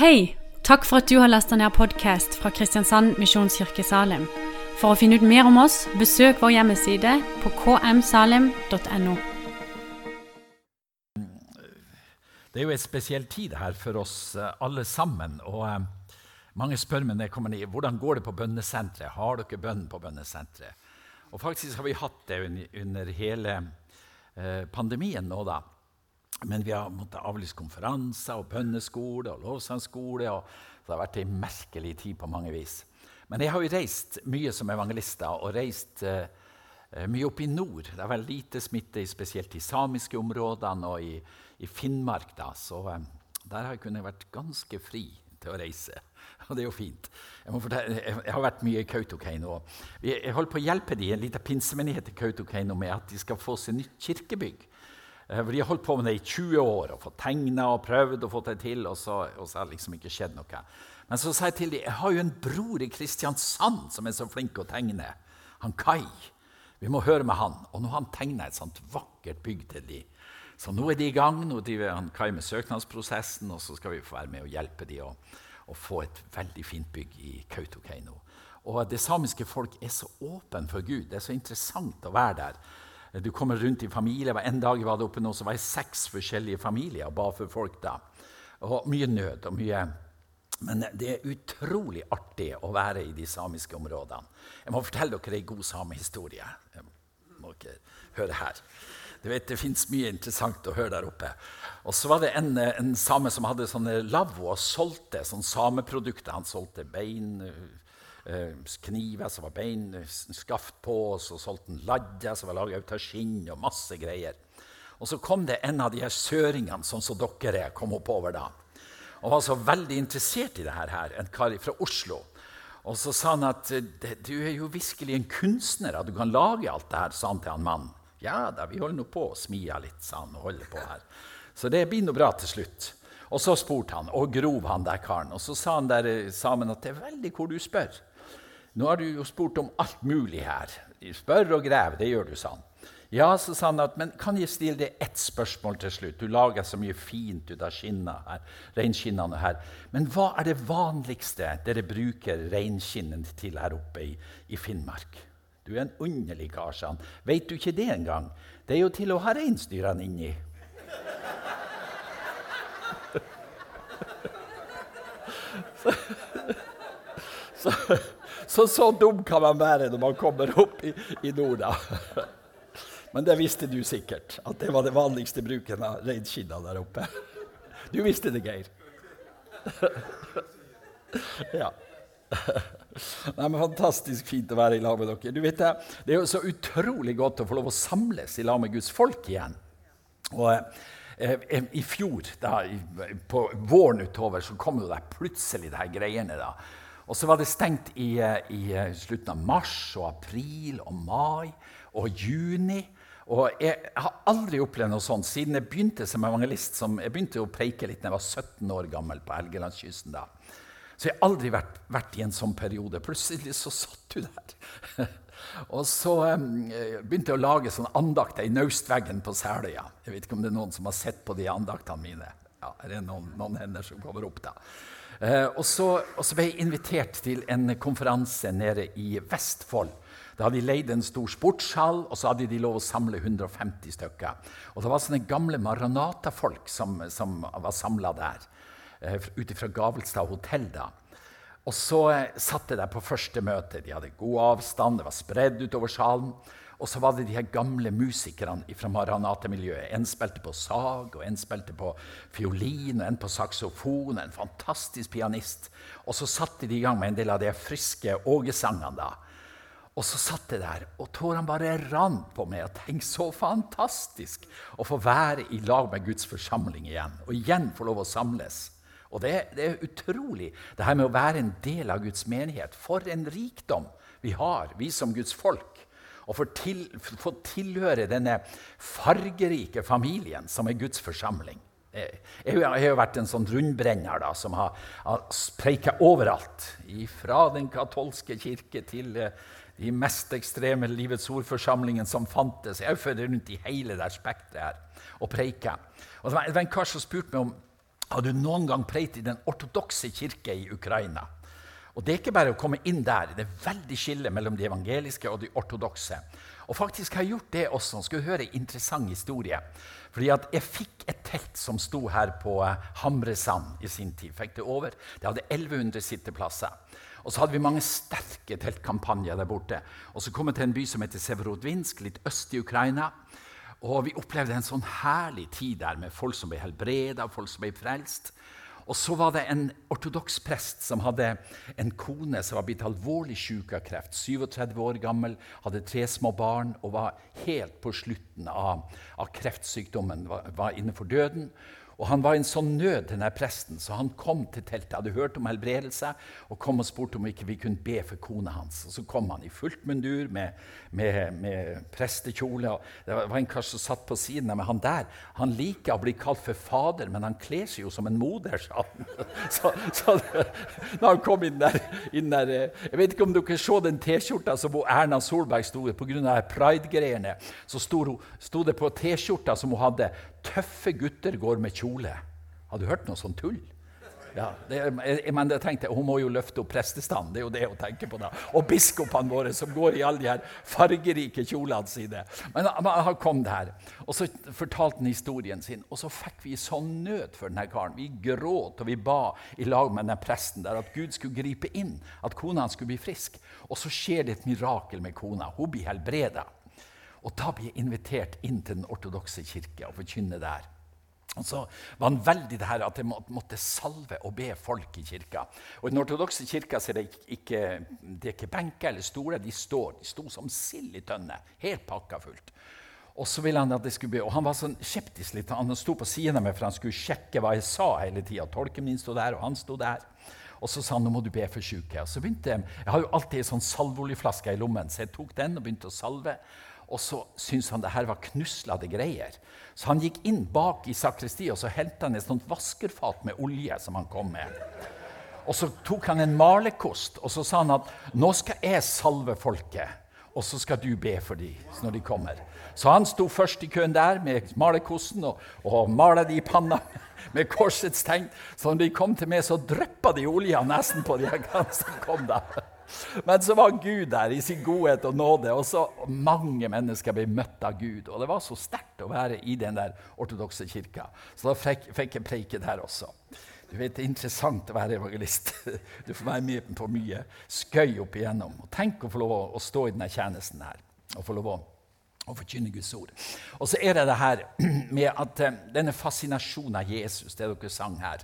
Hei! Takk for at du har lasta ned podkast fra Kristiansand Misjonskirke Salim. For å finne ut mer om oss, besøk vår hjemmeside på kmsalim.no. Det er jo et spesiell tid her for oss eh, alle sammen. og eh, Mange spør meg når jeg kommer ned, hvordan går det på bønnesenteret. Har dere bønn på bønnesenteret? Og faktisk har vi hatt det under, under hele eh, pandemien nå, da. Men vi har måttet avlyse konferanser og bønneskole og lovsangskole. og Det har vært en merkelig tid på mange vis. Men jeg har jo reist mye som evangelister og reist uh, mye opp i nord. Det har vært lite smitte, spesielt i samiske områdene og i, i Finnmark. Da. Så eh, der har jeg kunnet vært ganske fri til å reise. Og det er jo fint. Jeg, fortelle, jeg har vært mye i Kautokeino. Jeg holder på å hjelpe dem, en liten pinsemenighet i Kautokeino med at de skal få seg nytt kirkebygg. Eh, for De har holdt på med det i 20 år og fått tegna og prøvd og fått det til. Og så, og har det liksom ikke skjedd noe. Men så sa jeg til dem jeg har jo en bror i Kristiansand som er så flink å tegne. Han Kai. Vi må høre med han. Og nå har han tegna et sånt vakkert bygg til de. Så nå er de i gang. Nå driver han Kai med søknadsprosessen, og så skal vi få være med og hjelpe de å, å få et veldig fint bygg i Kautokeino. Og det samiske folk er så åpen for Gud. Det er så interessant å være der. Du kommer rundt i familier. En dag var det oppe nå, så var jeg seks forskjellige familier og ba for folk. da. Og mye nød og mye Men det er utrolig artig å være i de samiske områdene. Jeg må fortelle dere en god samehistorie. Må ikke høre her. Du vet, Det fins mye interessant å høre der oppe. Og så var det en, en same som hadde sånne lavvo og solgte sånne sameprodukter. Han solgte bein, kniver som var beinskaft på, og så solgte han ladder som var laga av skinn, og masse greier. Og så kom det en av de her søringene, sånn som dere er, kom oppover da. Og var så veldig interessert i det her, en kar fra Oslo. Og så sa han at du er jo virkelig en kunstner, at du kan lage alt det her, sa han til han mannen. Ja da, vi holder nå på å smie litt, sa han. og holder på her. Så det blir nå bra til slutt. Og så spurte han, og grov han der karen. Og så sa han der sammen at det er veldig hvor du spør. Nå har du jo spurt om alt mulig her. Spør og grev, det gjør du, sa han. Ja, så sa han at, men kan jeg stille deg ett spørsmål til slutt? Du lager så mye fint ut av reinskinnene her. Men hva er det vanligste dere bruker reinskinnene til her oppe i, i, Finnmark? Du er en underlig kar, sa han. Veit du ikke det engang? Det er jo til å ha reinsdyrene inni. så, så så, så dum kan man være når man kommer opp i, i Norda. Men det visste du sikkert, at det var det vanligste bruken av reinskinna der oppe. Du visste det, Geir. Ja. Nei, men Fantastisk fint å være i lag med dere. Du vet Det det er jo så utrolig godt å få lov å samles i lag med Guds folk igjen. Og eh, eh I fjor, da, på våren utover, så kom jo det plutselig de greiene. da, og så var det stengt i, eh, i, eh, slutten av mars og april og mai og juni. Og jeg har aldri opplevd noe sånt siden jeg begynte som evangelist. Som jeg begynte å preike litt da jeg var 17 år gammel på Helgelandskysten. da. Så jeg har aldri vært, vært, i en sånn periode. Plutselig så satt du der. og så um, begynte jeg å lage sånne andakter i naustveggen på Seløya. Jeg vet ikke om det er noen som har sett på de andaktene mine. Ja, er det noen, noen hender som kommer opp da. Eh, og, så, og, så, ble jeg invitert til en konferanse nede i Vestfold. Da hadde de leid en stor sportshall, og så hadde de lov å samle 150 stykker. Og det var sånne gamle Maranata-folk som, som, var samla der, eh, ut fra Gavelstad hotell. da. Og så eh, satt jeg der på første møte. De hadde god avstand, det var spredd utover salen. Og så var det de her gamle musikerne fra Maranate-miljøet. En spilte på sag, og en spilte på fiolin, og en på saksofon. En fantastisk pianist. Og så satte de i gang med en del av de friske Åge-sangene. da. Og så satt jeg der, og tårene bare rant på meg. og tenkte så fantastisk å få være i lag med Guds forsamling igjen. Og igjen få lov å samles. Og det, det er utrolig, det her med å være en del av Guds menighet. For en rikdom vi har, vi som Guds folk og få, til, få tilhøre denne fargerike familien som er Guds forsamling. Jeg har jo vært en sånn rundbrenner da, som har, har preika overalt. Fra den katolske kirke til eh, de mest ekstreme Livets ord-forsamlingene som fantes. Jeg har rundt i hele det spekteret her og preika. Det var, en kar som spurte meg om hadde du noen gang preit i den ortodokse kirke i Ukraina? Og Det er ikke bare å komme inn der. Det er veldig skille mellom de evangeliske og de ortodokse. Og faktisk har jeg gjort det også. Skal du høre en interessant historie. Fordi at Jeg fikk et telt som sto her på eh, Hamresand i sin tid. Fikk Det over. Det hadde 1100 sitteplasser. Og så hadde vi mange sterke teltkampanjer der borte. Og så kom jeg til en by som heter Severodvinsk, litt øst i Ukraina. Og vi opplevde en sånn herlig tid der med folk som ble helbreda, folk som ble frelst. Og så var det en ortodoks prest som hadde en kone som var blitt alvorlig syk av kreft. 37 år gammel, hadde tre små barn og var helt på slutten av, av kreftsykdommen. Var, var innenfor døden. Og Han var i en sånn nød, denne presten, så han kom til teltet. hadde hørt om helbredelse og kom og spurte om ikke vi kunne be for kona hans. Og Så kom han i fullt mundur med, med, med prestekjole. Det var en kar som satt på siden av meg. Han der han liker å bli kalt for fader, men han kler seg jo som en moder, sa han. Så, så da han kom inn der, inn der, eh, Jeg vet ikke om dere så den T-skjorta som Erna Solberg sto i pga. pride-greiene. Så sto, sto det på T-skjorta som hun hadde 'Tøffe gutter går med kjole'. Har du hørt noe sånt tull? Ja, det, men jeg tenkte, Hun må jo løfte opp prestestanden. Det er jo det hun tenker på da. Og biskopene våre som går i alle de her fargerike kjolene sine. Men han kom der, og så fortalte han historien sin. Og så fikk vi sånn nød for denne karen. Vi gråt og vi ba i lag med denne presten der at Gud skulle gripe inn. At kona skulle bli frisk. Og så skjer det et mirakel med kona. Hun blir helbreda. Og da blir jeg invitert inn til den ortodokse kirke og forkynne der. Og så var han veldig det her at jeg måtte salve og be folk i kirka. Og I den ortodokse kirka er det ikke, det er ikke benker eller stoler. De står, de sto som sild i tønne, helt pakka fullt. Og så ville han at jeg skulle be, og han var sånn skeptisk litt. Han sto på siden av meg for han skulle sjekke hva jeg sa hele tida. Tolken min sto der, og han sto der. Og så sa han nå må du be for syke. Og så begynte Jeg jeg har jo alltid en sånn salveoljeflaske i lommen, så jeg tok den og begynte å salve. Og så syntes han det her var knuslete greier. Så han gikk inn bak i sakristiet og så helte han et sånt vaskerfat med olje som han kom med. Og så tok han en malerkost og så sa han at nå skal jeg salve folket. Og så skal du be for dem når de kommer. Så han sto først i køen der med malerkosten og, og mala de i panna med korsets tegn. Så når de kom til meg, så dryppa de olja nesten på de som kom der. Men så var Gud der i sin godhet og nåde, og så mange mennesker ble møtt av Gud. Og det var så sterkt å være i den der ortodokse kirka. Så da fikk, fikk jeg preike der også. Du vet, Det er interessant å være evangelist. Du får være med på mye skøy opp igjennom. Og tenk å få lov å stå i denne tjenesten her og få lov å, å forkynne Guds ord. Og så er det det her med at eh, denne fascinasjonen av Jesus, det dere sang her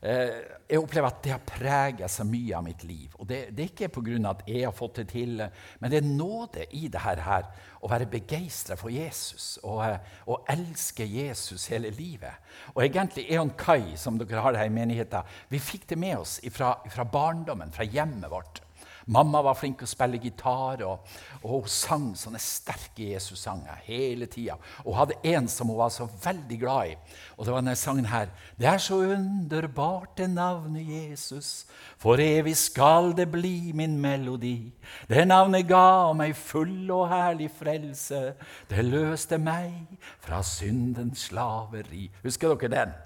jeg opplever at det har preget så mye av mitt liv. Og Det, det er ikke pga. at jeg har fått det til, men det er nåde i det her, å være begeistra for Jesus og, eh, og, elske Jesus hele livet. Og egentlig Eon Kai, som dere har her i menigheten, vi fikk det med oss fra barndommen, fra hjemmet vårt. Mamma var flink til å spille gitar, og, og hun sang sånne sterke Jesus-sanger hele tida. Hun hadde en som hun var så veldig glad i, og det var denne sangen her. Det er så underbart, det navnet Jesus, for evig skal det bli min melodi. Det navnet ga meg full og herlig frelse, det løste meg fra syndens slaveri. Husker dere den?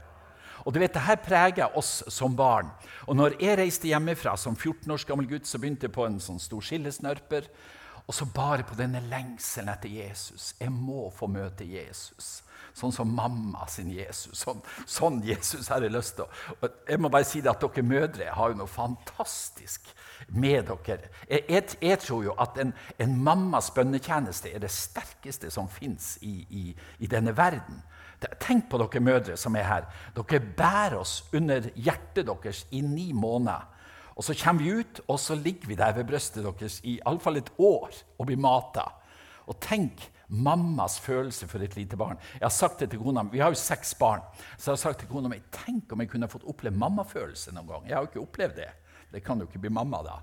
Og du vet, det her preger oss som barn. Og når jeg reiste hjemmefra som 14 års gammel gutt, så begynte jeg på en sånn stor skillesnørper. Og så bare på denne lengselen etter Jesus. Jeg må få møte Jesus. Sånn som mamma sin Jesus. Sånn, sånn Jesus har jeg lyst til. Og jeg må bare si det at dere mødre har jo noe fantastisk med dere. Jeg, jeg, jeg tror jo at en, en mammas bønnetjeneste er det sterkeste som fins i, i, i denne verden. Tenk på dere mødre som er her. Dere bærer oss under hjertet deres i ni måneder. Og Så kommer vi ut, og så ligger vi der ved brystet deres i iallfall et år og blir mata. Og tenk mammas følelse for et lite barn. Jeg har sagt det til kona, Vi har jo seks barn. Så jeg har sagt til kona mi tenk om jeg kunne fått oppleve mammafølelse noen gang. Jeg har jo ikke opplevd det. Det kan jo ikke bli mamma, da.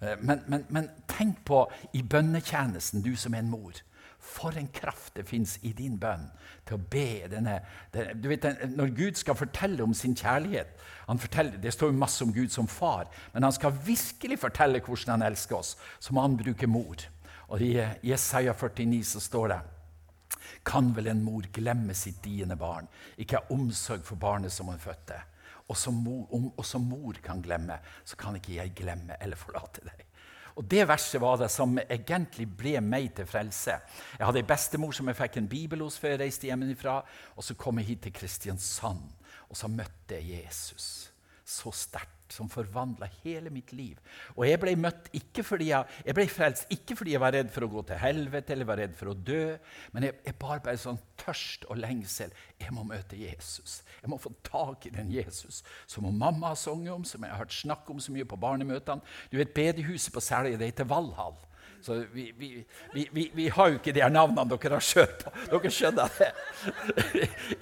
Eh, men, men, men tenk på i bønnetjenesten, du som er en mor. For en kraft det fins i din bønn til å be denne, du vet, Når Gud skal fortelle om sin kjærlighet Det står jo masse om Gud som far, men han skal virkelig fortelle hvordan han elsker oss. Så må han bruke mor. Og I Jesaja 49 så står det Kan vel en mor glemme sitt diende barn, ikke ha omsorg for barnet som hun fødte? Og som mor, om også mor kan glemme, så kan ikke jeg glemme eller forlate deg. Og Det verset var det som egentlig ble meg til frelse. Jeg hadde ei bestemor som jeg fikk en bibel hos før jeg reiste hjemmefra. Og så kom jeg hit til Kristiansand, og så møtte jeg Jesus så sterkt som forvandla hele mitt liv. Og jeg ble møtt ikke fordi jeg, jeg ble frelst ikke fordi jeg var redd for å gå til helvete eller var redd for å dø, men jeg, jeg bar bare sånn tørst og lengsel. Jeg må møte Jesus. Jeg må få tak i den Jesus som mamma har sunget om, som jeg har hørt snakk om så mye på barnemøtene. Du vet, Bedehuset på Selje heter Valhall. Så vi, vi, vi, vi, har jo ikke de her navnene dere har kjørt på. Dere skjønner det.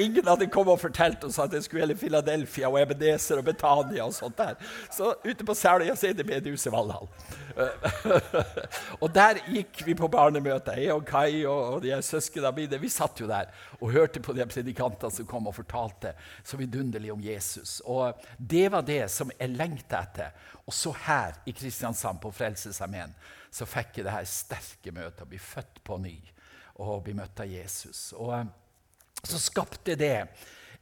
Ingen hadde kommet og fortalt oss at det skulle gjelde Philadelphia og Ebenezer og Betania. og sånt der. Så ute på Selja er det bedehuset Valhall. og der gikk vi på barnemøte, jeg og Kai og de søsknene mine. Vi satt jo der og hørte på de predikantene som kom og fortalte så vidunderlig om Jesus. Og det var det som jeg lengta etter. Og så her i Kristiansand, på Frelsesarmeen, så fikk jeg det her sterke møtet, å bli født på ny og bli møtt av Jesus. Og eh, så skapte det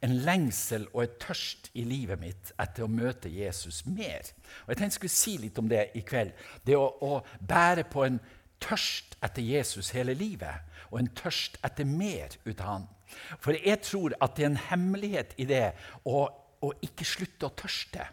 en lengsel og et tørst i livet mitt etter å møte Jesus mer. Og Jeg tenkte jeg skulle si litt om det i kveld. Det å, å bære på en tørst etter Jesus hele livet, og en tørst etter mer ut av han. For jeg tror at det er en hemmelighet i det å, å ikke slutte å tørste.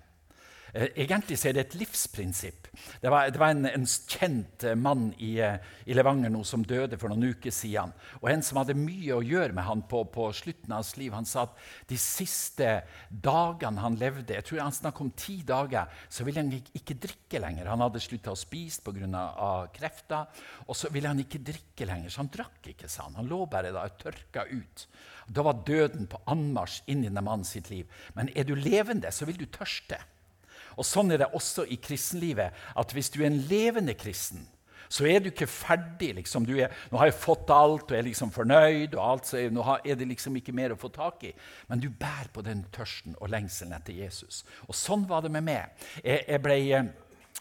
Eh, egentlig er det et livsprinsipp. Det var, det var en, en, kjent eh, mann i, eh, i, Levanger nå som døde for noen uker siden. Og En som hadde mye å gjøre med han på, på slutten av hans liv. Han sa at de siste dagene han levde, jeg tror han snakket om ti dager, så ville han ikke drikke lenger. Han hadde slutta å spise pga. krefter. Og så ville han ikke drikke lenger, så han drakk ikke. sa Han Han lå bare da og tørka ut. Da var døden på anmarsj inn i den mannen sitt liv. Men er du levende, så vil du tørste. Og Sånn er det også i kristenlivet. at Hvis du er en levende kristen, så er du ikke ferdig. Liksom. Du er, 'Nå har jeg fått alt og er liksom fornøyd.' og alt, så er, Nå er det liksom ikke mer å få tak i. Men du bærer på den tørsten og lengselen etter Jesus. Og Sånn var det med meg. Jeg, jeg ble eh,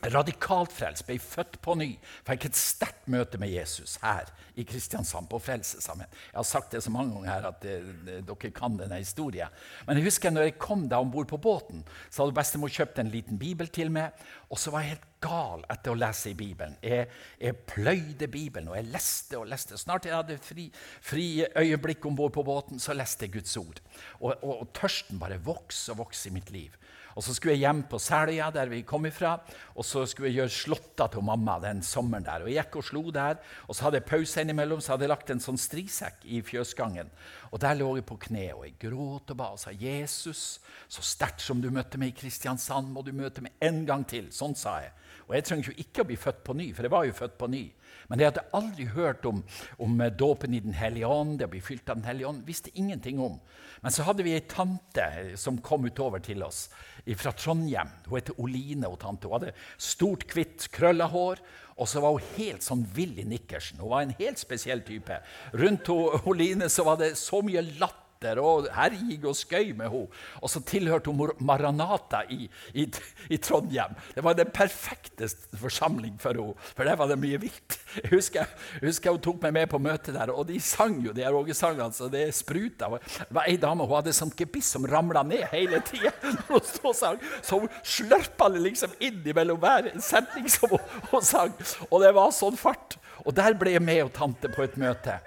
radikalt frelst, ble født på ny. Fikk et sterkt møte med Jesus her i Kristiansand, på Frelsesarmeen. Jeg har sagt det så mange ganger her at det, det, dere kan denne historien. Men jeg husker når jeg kom da om bord på båten, så hadde bestemor kjøpt en liten bibel til meg. Og så var jeg helt gal etter å lese i Bibelen. Jeg, jeg pløyde Bibelen, og jeg leste og leste. Snart jeg hadde fri, fri øyeblikk om bord på båten, så leste jeg Guds ord. Og, og, og tørsten bare vokste og vokste i mitt liv. Og Så skulle jeg hjem på Selja, der vi kom ifra, og så skulle jeg gjøre slåtta til mamma den sommeren. der. Og Jeg gikk og slo der, og så hadde jeg pause innimellom, så hadde jeg lagt en sånn strisekk i fjøsgangen. Og Der lå jeg på kne, og jeg gråt og ba og sa, 'Jesus, så sterkt som du møtte meg i Kristiansand, må du møte meg en gang til.' Sånn sa jeg. Og jeg trenger jo ikke å bli født på ny, for jeg var jo født på ny. Men jeg hadde aldri hørt om, om dåpen i Den hellige ånd, det å bli fylt av Den hellige ånd. visste ingenting om. Men så hadde vi ei tante som kom utover til oss fra Trondheim. Hun heter Oline. og tante. Hun hadde stort, hvitt, krølla hår. Og så var hun helt sånn Willy nikkersen. Hun var en helt spesiell type. Rundt Oline så var det så mye latter latter og herjing og skøy med henne. Og så tilhørte hun Maranata i, i, i, Trondheim. Det var den perfekte forsamling for henne, for der var det mye vilt. Jeg husker, jeg husker hun tok meg med på møtet der, og de sang jo de ågesangene så det spruta. Det var ei dame hun hadde sånt gebiss som ramla ned hele tida. Så hun slørpa det liksom inn mellom hver setning som hun, hun sang. Og det var sånn fart. Og der ble jeg med og tante på et møte.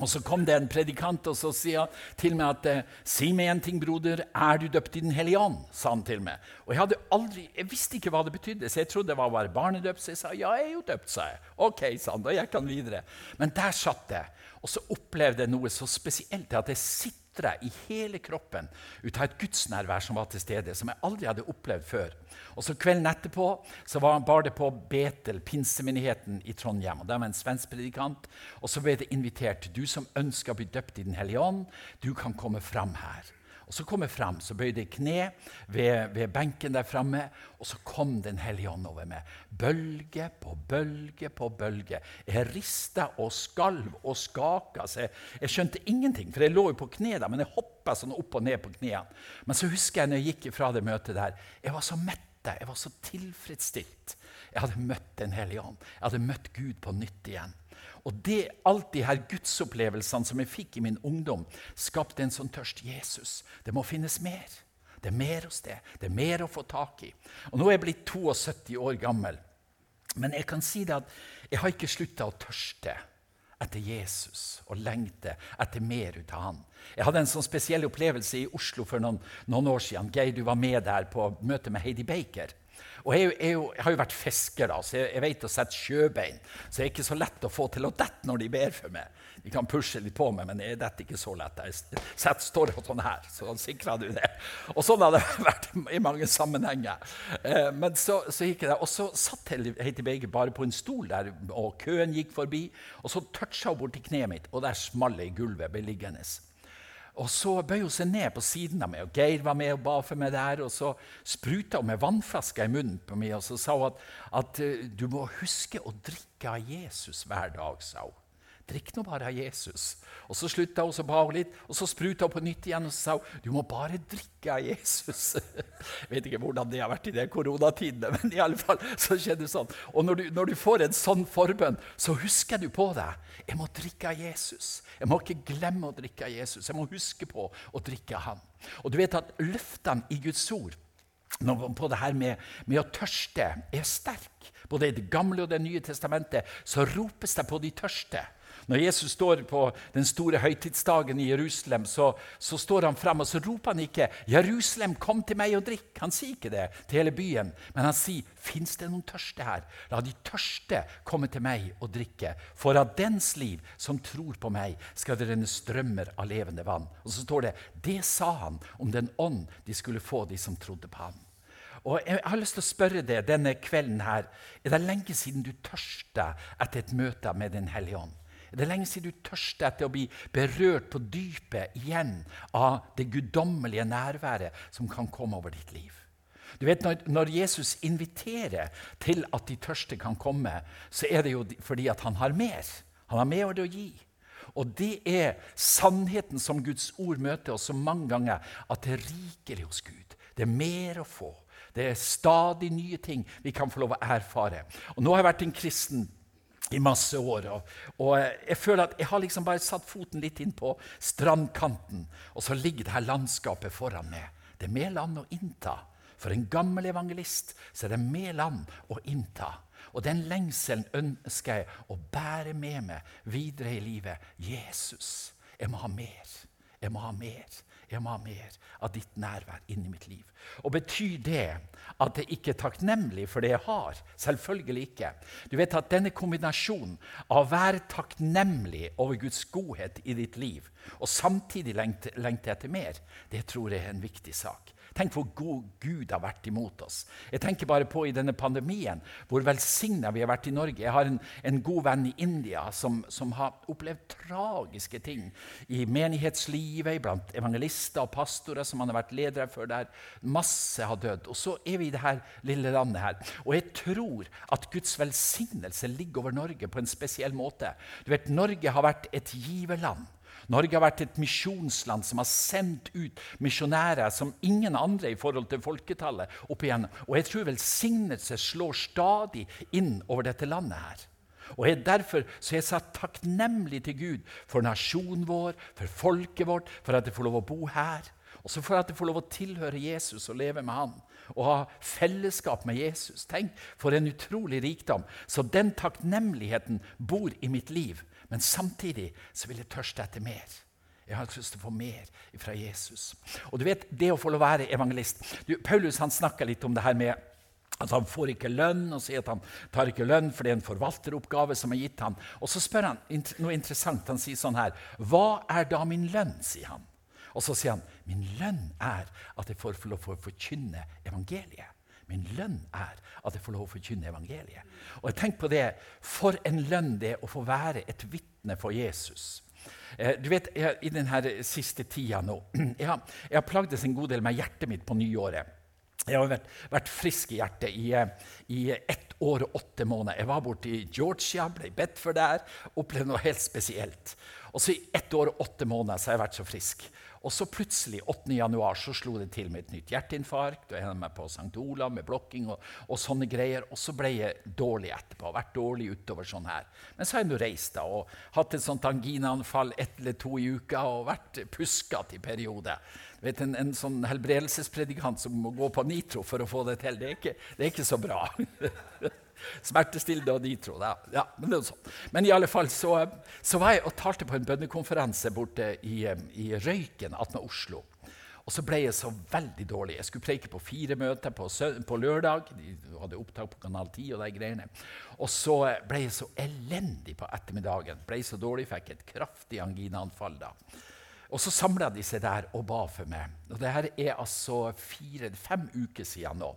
Og Så kom det en predikant og så sier til meg at eh, 'Si meg en ting, broder. Er du døpt i Den hellige ånd?' sa han til meg. Og Jeg hadde aldri, jeg visste ikke hva det betydde, så jeg trodde det var bare barnedøpt. Så jeg sa 'Ja, jeg er jo døpt', sa jeg. Ok, sa han. Da gikk han videre. Men der satt jeg, og så opplevde jeg noe så spesielt at jeg sitter i hele kroppen ut av et gudsnærvær som var til stede, som jeg aldri hadde opplevd før. Og så Kvelden etterpå så var, bar det på Betel, pinsemenigheten i Trondheim. og Der var en svensk predikant. Og så ble det invitert. Du som ønsker å bli døpt i Den hellige ånd, du kan komme fram her. Og Så kom jeg fram, så bøyde jeg kne ved, ved benken der framme, og så kom Den hellige ånd over meg. Bølge på bølge på bølge. Jeg rista og skalv og skaka. Så jeg, jeg, skjønte ingenting, for jeg lå jo på kne da, men jeg hoppa sånn opp og ned på knærne. Men så husker jeg når jeg gikk fra det møtet der, jeg var så mett. Jeg var så tilfredsstilt. Jeg hadde møtt Den hellige ånd. Jeg hadde møtt Gud på nytt igjen. Og det, alt de her gudsopplevelsene som jeg fikk i min ungdom, skapte en sånn tørst. Jesus, det må finnes mer. Det er mer hos det. Det er mer å få tak i. Og Nå er jeg blitt 72 år gammel. Men jeg kan si det at jeg har ikke slutta å tørste etter Jesus og lengte etter mer ut av han. Jeg hadde en sånn spesiell opplevelse i Oslo for noen, noen år siden. Geir, du var med der på møte med Heidi Baker. Og jeg, jeg, jeg, har jo vært fisker, da, så jeg, jeg vet å sette sjøbein. Så det er ikke så lett å få til å dette når de ber for meg. De kan pushe litt på meg, men jeg detter ikke så lett. Jeg setter står sånn her, så sikrer du det. Og sånn har det vært i mange sammenhenger. Eh, men så, så, gikk der, og så satt Heidi Beige bare på en stol der, og køen gikk forbi. Og så toucha hun borti kneet mitt, og der smalt det i gulvet. ble liggende. Og så bøy hun seg ned på siden av meg, og Geir var med og ba for meg der. Og så spruta hun med vannflaska i munnen på meg og så sa hun at, at eh, du må huske å drikke av Jesus hver dag. sa hun. Drikk nå bare av Jesus. Og Så slutta hun, så ba hun litt, og så spruta hun på nytt igjen og så sa hun, du må bare drikke av Jesus. Jeg vet ikke hvordan det har vært i de koronatidene, men i alle fall så skjedde det sånn. Og når du, når du får en sånn forbønn, så husker du på deg. Jeg må drikke av Jesus. Jeg må ikke glemme å drikke av Jesus. Jeg må huske på å drikke av Han. Og du vet at løftene i Guds ord på det her med, med å tørste er sterk. Både i Det gamle og Det nye testamentet så ropes det på de tørste. Når Jesus står på den store høytidsdagen i Jerusalem, så, så står han frem og så roper han ikke 'Jerusalem, kom til meg og drikk'. Han sier ikke det til hele byen, men han sier 'Fins det noen tørste her?' La de tørste komme til meg og drikke. For av dens liv som tror på meg, skal det renne strømmer av levende vann. Og så står det 'Det sa han om den ånd de skulle få, de som trodde på ham'. Og Jeg har lyst til å spørre deg denne kvelden her, er det lenge siden du tørsta etter et møte med Den hellige ånd? Det er lenge siden du tørster etter å bli berørt på dypet igjen av det guddommelige nærværet som kan komme over ditt liv. Du vet, når, Jesus inviterer til at de tørste kan komme, så er det jo fordi at han har mer. Han har mer å gi. Og det er sannheten som Guds ord møter oss så mange ganger, at det er rikelig hos Gud. Det er mer å få. Det er stadig nye ting vi kan få lov å erfare. Og Nå har jeg vært en kristen i masse år. Og, og, jeg føler at jeg har liksom bare satt foten litt inn på strandkanten, og så ligger det her landskapet foran meg. Det er mer land å innta. For en gammel evangelist så er det mer land å innta. Og den lengselen ønsker jeg å bære med meg videre i livet. Jesus, jeg må ha mer. Jeg må ha mer. Jeg må ha mer av ditt nærvær inni mitt liv. Og Betyr det at jeg ikke er takknemlig for det jeg har? Selvfølgelig ikke. Du vet at Denne kombinasjonen av å være takknemlig over Guds godhet i ditt liv og samtidig lengte, lengte etter mer, det tror jeg er en viktig sak. Tenk hvor god Gud har vært imot oss. Jeg tenker bare på i denne pandemien, hvor velsigna vi har vært i Norge. Jeg har en, en god venn i India som, som, har opplevd tragiske ting i menighetslivet, blant evangelister og pastorer som han har vært ledere for der. Masse har dødd. Og så er vi i dette lille landet her. Og jeg tror at Guds velsignelse ligger over Norge på en spesiell måte. Du vet, Norge har vært et giverland. Norge har vært et misjonsland som har sendt ut misjonærer som ingen andre i forhold til folketallet. opp igjen. Og jeg tror velsignelse slår stadig inn over dette landet her. Og jeg, Derfor så er jeg satt takknemlig til Gud for nasjonen vår, for folket vårt, for at jeg får lov å bo her. Og så for at jeg får lov å tilhøre Jesus og leve med han. Og ha fellesskap med Jesus. Tenk for en utrolig rikdom. Så den takknemligheten bor i mitt liv. Men samtidig så vil jeg tørste etter mer. Jeg har lyst til å få mer fra Jesus. Og du vet, Det å få lov å være evangelist du, Paulus han snakka litt om det her med at han får ikke lønn, og sier at han tar ikke lønn for det er en forvalteroppgave som er gitt ham. Og så spør han noe interessant. Han sier sånn her Hva er da min lønn? sier han. Og så sier han min lønn er at jeg får lov å forkynne evangeliet. Min lønn er at jeg får lov å forkynne evangeliet. Og jeg tenker på det, For en lønn det er å få være et vitne for Jesus. Eh, du vet, jeg, I denne siste tida nå Jeg har, jeg har plagdes en god del med hjertet mitt på nyåret. Jeg har vært, vært frisk i hjertet i, i, ett år og åtte måneder. Jeg var borte i Georgia, ble bedt for der, opplevde noe helt spesielt. Og så I ett år og åtte måneder så har jeg vært så frisk. Og så plutselig 8. januar, så slo det til med et nytt hjerteinfarkt. og Jeg hadde med på St. Olav med blokking og, og, sånne greier. Og så ble jeg dårlig etterpå. Vært dårlig utover sånn her. Men så har jeg nå reist da, og hatt et sånt anginaanfall ett eller to i uka og vært puskete i perioder. Vet, en, en sånn helbredelsespredikant som må gå på nitro for å få det til, det er ikke, det er ikke så bra. Smertestillende og nitro. Da. Ja, men, det er sånn. men i alle fall så, så, var jeg og talte på en bønnekonferanse borte i, i Røyken attmed Oslo. Og så ble jeg så veldig dårlig. Jeg skulle preike på fire møter på, på lørdag. De hadde opptak på Kanal 10 og de greiene. Og så ble jeg så elendig på ettermiddagen. Ble så dårlig, fikk et kraftig anginaanfall da. Og så samla de seg der og ba for meg. Og det her er altså fire, fem uker siden nå.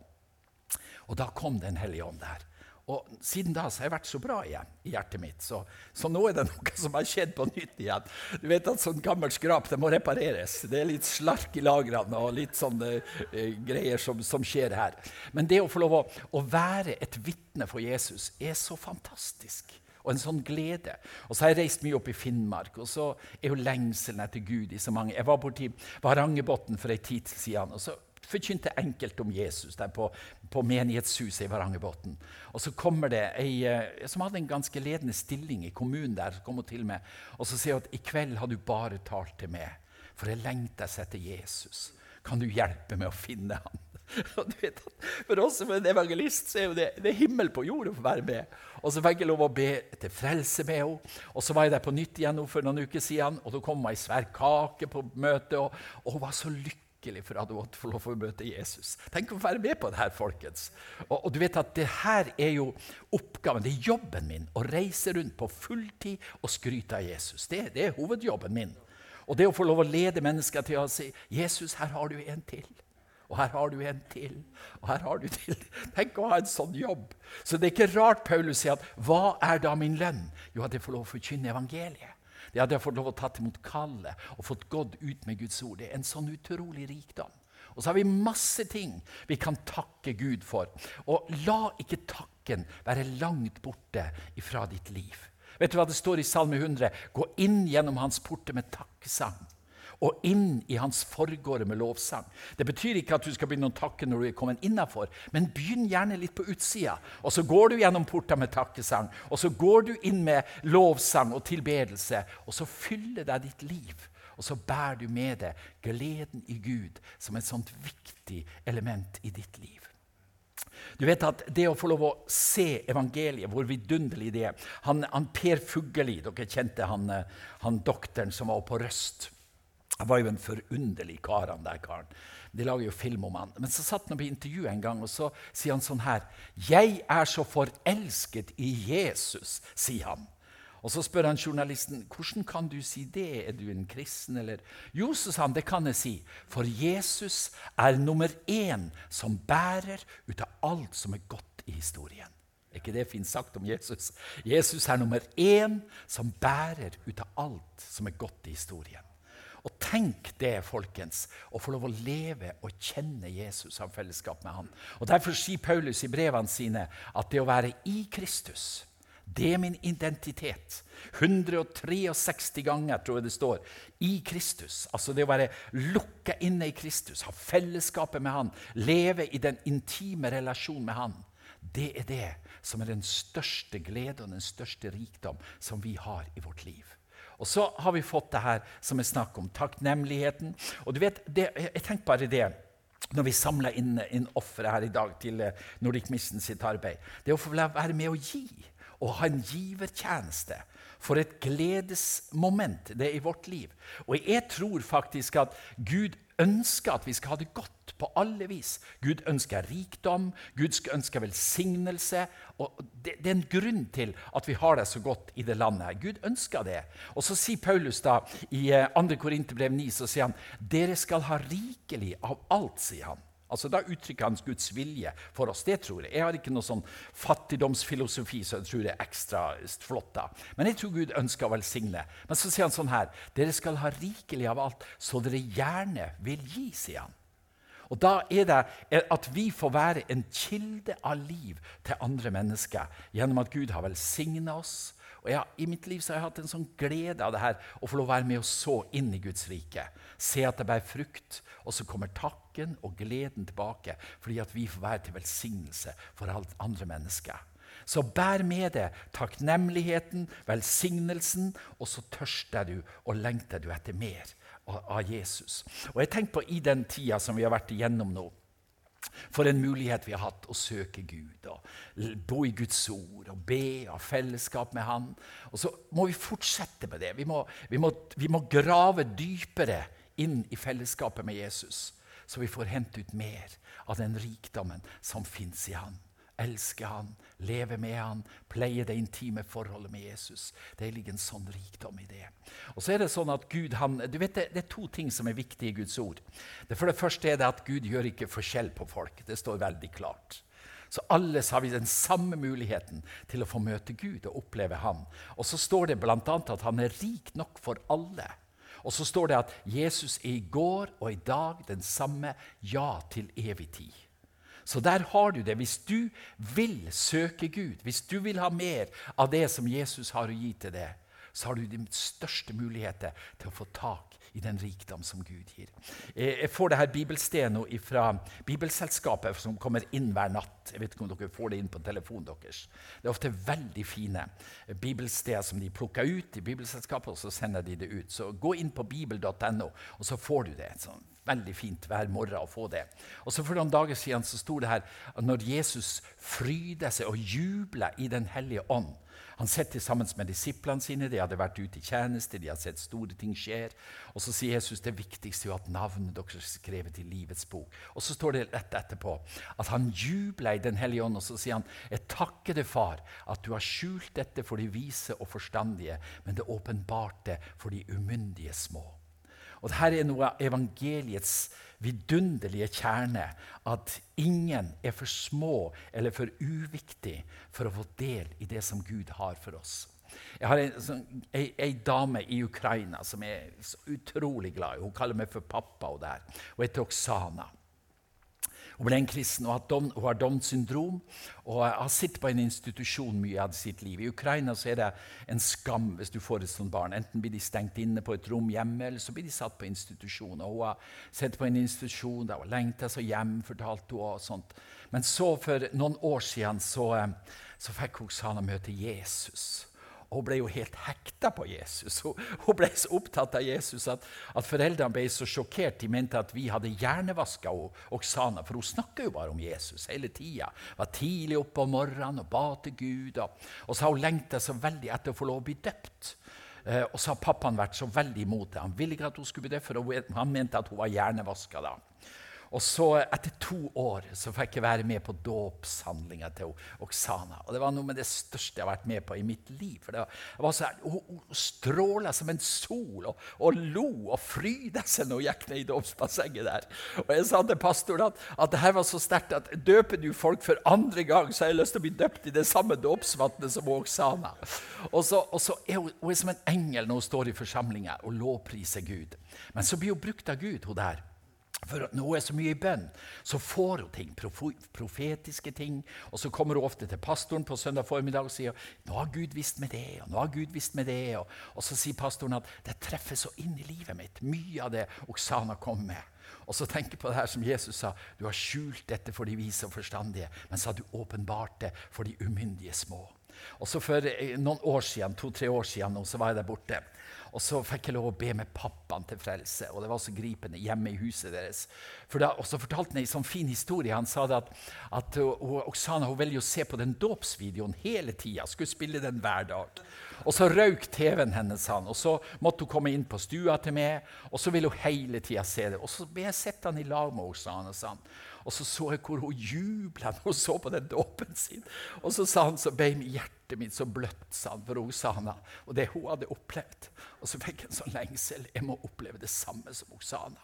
Og da kom Den hellige ånd der. Og siden da så har jeg vært så bra igjen i hjertet mitt. Så, så, nå er det noe som har skjedd på nytt igjen. Du vet at sånn gammelt skrap det må repareres. Det er litt slark i lagrene og litt sånne uh, greier som, som, skjer her. Men det å få lov å, å være et vitne for Jesus er så fantastisk. Og en sånn glede. Og så har jeg reist mye opp i Finnmark, og så er jo lengselen etter Gud i så mange Jeg var borti Varangerbotn for ei tid siden. og så forkynte enkelt om Jesus der på, på menighetshuset i Varangerbotn. Og så kommer det ei eh, som hadde en ganske ledende stilling i kommunen der, så kom hun til meg og så sier hun at i kveld har du bare talt til meg, for jeg lengter etter Jesus. Kan du hjelpe meg å finne ham? Vet, for oss som en evangelist så er jo det, det er himmel på jord å få være med. Og så fikk jeg lov å be til frelse med henne. Og så var jeg der på nytt igjen for noen uker siden, og da kom hun ei svær kake på møtet, og, og hun var så lykkelig lykkelig for at hun få lov å møte Jesus. Tenk å være med på det her, folkens. Og, og, du vet at det her er jo oppgaven, det er jobben min, å reise rundt på fulltid og skryte av Jesus. Det, det er hovedjobben min. Og det å få lov å lede mennesker til å si 'Jesus, her har du en til'. Og her har du en til. Og her har du til. Tenk å ha en sånn jobb. Så det er ikke rart Paulus sier at 'hva er da min lønn?' Jo, at jeg får lov å forkynne evangeliet. Det hadde jeg fått lov å tatt imot kallet og fått gått ut med Guds ord. Det er en sånn utrolig rikdom. Og så har vi masse ting vi kan takke Gud for. Og la ikke takken være langt borte ifra ditt liv. Vet du hva det står i Salme 100? Gå inn gjennom hans porter med takkesang og inn i hans forgårder med lovsang. Det betyr ikke at du skal begynne å takke når du er kommet innafor, men begynn gjerne litt på utsida. Og så går du gjennom porta med takkesang, og så går du inn med lovsang og tilbedelse, og så fyller deg ditt liv. Og så bærer du med deg gleden i Gud som et sånt viktig element i ditt liv. Du vet at Det å få lov å se evangeliet, hvor vidunderlig det er han, han Per Fugelli, dere kjente han, han doktoren som var på Røst. Han var jo en forunderlig kar, han der karen. De lager jo film om han. Men så satt han på intervju en gang, og så sier han sånn her 'Jeg er så forelsket i Jesus', sier han. Og Så spør han journalisten hvordan kan du si det. Er du en kristen? eller? Jo, så sa han, det kan jeg si. For Jesus er nummer én som bærer ut av alt som er godt i historien. Er ikke det fint sagt om Jesus? Jesus er nummer én som bærer ut av alt som er godt i historien. Og tenk det, folkens, å få lov å leve og kjenne Jesus av fellesskap med han. Og Derfor sier Paulus i brevene sine at det å være i Kristus, det er min identitet. 163 ganger tror jeg det står i Kristus. Altså det å være lukka inne i Kristus, ha fellesskapet med Han, leve i den intime relasjonen med Han. Det er det som er den største glede og den største rikdom som vi har i vårt liv. Og så har vi fått det her som er snakk om takknemligheten. Og du vet, det, jeg tenker bare det når vi samler inn, inn ofre her i dag til eh, Nordic Mission sitt arbeid. Det å få være med å gi og ha en givertjeneste. For et gledesmoment det er i vårt liv. Og jeg tror faktisk at Gud ønsker at vi skal ha det godt på alle vis. Gud ønsker rikdom, Gud ønsker velsignelse. og det, det, er en grunn til at vi har det så godt i det landet. Gud ønsker det. Og så sier Paulus da i 2. Eh, Korinterbrev 9 så sier han, dere skal ha rikelig av alt, sier han. Altså Da uttrykker han Guds vilje for oss. Det tror jeg. Jeg har ikke noe sånn fattigdomsfilosofi så jeg tror det er ekstra flott. da. Men jeg tror Gud ønsker å velsigne. Men så sier han sånn her Dere skal ha rikelig av alt, så dere gjerne vil gi, sier han. Og Da er det at vi får være en kilde av liv til andre mennesker gjennom at Gud har velsigna oss. Og ja, I mitt liv så har jeg hatt en sånn glede av det her, å få lov å være med og så inn i Guds rike. Se at det bærer frukt, og så kommer takken og gleden tilbake fordi at vi får være til velsignelse for alt andre mennesker. Så bær med deg takknemligheten, velsignelsen, og så tørster du og lengter du etter mer av Jesus. Og jeg tenker på I den tida som vi har vært igjennom nå, for en mulighet vi har hatt å søke Gud og bo i Guds ord og be og ha fellesskap med Han. Og så må vi fortsette med det. Vi må, vi må, vi må grave dypere inn i fellesskapet med Jesus, så vi får hente ut mer av den rikdommen som fins i Han elske han, leve med han, pleie det intime forholdet med Jesus. Det ligger en sånn rikdom i det. Og så er Det sånn at Gud, han, du vet det, det, er to ting som er viktige i Guds ord. Det For det første er det at Gud gjør ikke forskjell på folk. Det står veldig klart. Så alle har vi den samme muligheten til å få møte Gud og oppleve Han. Og så står det bl.a. at han er rik nok for alle. Og så står det at Jesus er i går og i dag den samme, ja, til evig tid. Så der har du det. Hvis du vil søke Gud, hvis du vil ha mer av det som Jesus har å gi til deg, så har du de største muligheter til å få tak i den rikdom som Gud gir. Jeg får det her bibelstedet fra Bibelselskapet, som kommer inn hver natt. Jeg vet ikke om dere får det inn på telefonen deres. Det er ofte veldig fine bibelsteder som de plukker ut i Bibelselskapet, og så sender de det ut. Så gå inn på bibel.no, og så får du det. Sånn veldig fint hver morgen å få det. Og så For noen dager siden så sto det her at når Jesus fryder seg og jubler i Den hellige ånd Han sitter sammen med disiplene sine, de hadde vært ute i tjeneste, de hadde sett store ting skjer. Og Så sier Jesus det viktigste er at navnet deres er skrevet i livets bok. Og Så står det rett etterpå at han jubler i Den hellige ånd, og så sier han Jeg takker deg, far, at du har skjult dette for de vise og forstandige, men det åpenbarte for de umyndige små. Og Dette er noe av evangeliets vidunderlige kjerne. At ingen er for små eller for uviktig for å få del i det som Gud har for oss. Jeg har sånn, ei, dame i Ukraina som er så utrolig glad. Hun kaller meg for pappa. Og, der. hun heter Oksana. Hun ble en kristen og hun har Downs syndrom og har sittet på en institusjon mye av sitt liv. I Ukraina så er det en skam hvis du får et sånt barn. Enten blir de stengt inne på et rom hjemme, eller så blir de satt på institusjon. Og hun har sett på en institusjon der hun lengta seg hjem, fortalte hun og sånt. Men så, for noen år siden, så, eh, så fikk Oksana møte Jesus. Hun ble jo helt hekta på Jesus. Hun, hun, ble så opptatt av Jesus at, at, foreldrene ble så sjokkert. De mente at vi hadde hjernevaska Oksana, for hun snakka jo bare om Jesus hele tida. Var tidlig oppe om morgenen og ba til Gud. Og, og så har hun lengta så veldig etter å få lov å bli døpt. Eh, og så har pappaen vært så veldig imot det. Han ville ikke at hun skulle bli døpt, for han mente at hun var hjernevaska da. Og så Etter to år så fikk jeg være med på dåpshandlinga til Oksana. Og Det var noe med det største jeg har vært med på i mitt liv. For det var, så, Hun, hun stråla som en sol og, og lo og fryda seg når hun gikk ned i dåpsbassenget der. Og Jeg sa til pastoren at, at det her var så sterkt at døper du folk for andre gang, så har jeg lyst til å bli døpt i det samme dåpsvannet som Oksana. Og så, og så er hun, hun er som en engel når hun står i forsamlinga og lovpriser Gud. Men så blir hun brukt av Gud, hun der. For når hun er så mye i bønn, så får hun ting, profetiske ting. Og så kommer hun ofte til pastoren på søndag formiddag og sier nå har Gud visst med det, og nå har Gud visst med det. Og, og så sier pastoren at det treffer så inn i livet mitt, mye av det Oksana kom med. Og så tenker jeg på det her som Jesus sa, du har skjult dette for de vise og forstandige, men så har du åpenbart det for de umyndige små. Og så For eh, noen år siden, to-tre år siden så var jeg der borte. Og så fikk jeg lov å be med pappaen til frelse. Og det var så gripende hjemme i huset deres. Da, og så fortalte han en sånn fin historie. Han sa at, at Oksana hun ville jo se på den dåpsvideoen hele tida. Skulle spille den hver dag. Og så røyk TV-en hennes, han. Og så måtte hun komme inn på stua til meg, og så ville hun hele tida se det. Og så ble jeg sett han i lag med Oksana. sa han. Og så så jeg hvor hun jubla når hun så på den dåpen sin. Og så sa han så ble hjertet mitt så bløtt, sa han, for Osana. Og det hun hadde opplevd. Og så fikk jeg en sånn lengsel. Jeg må oppleve det samme som Osana.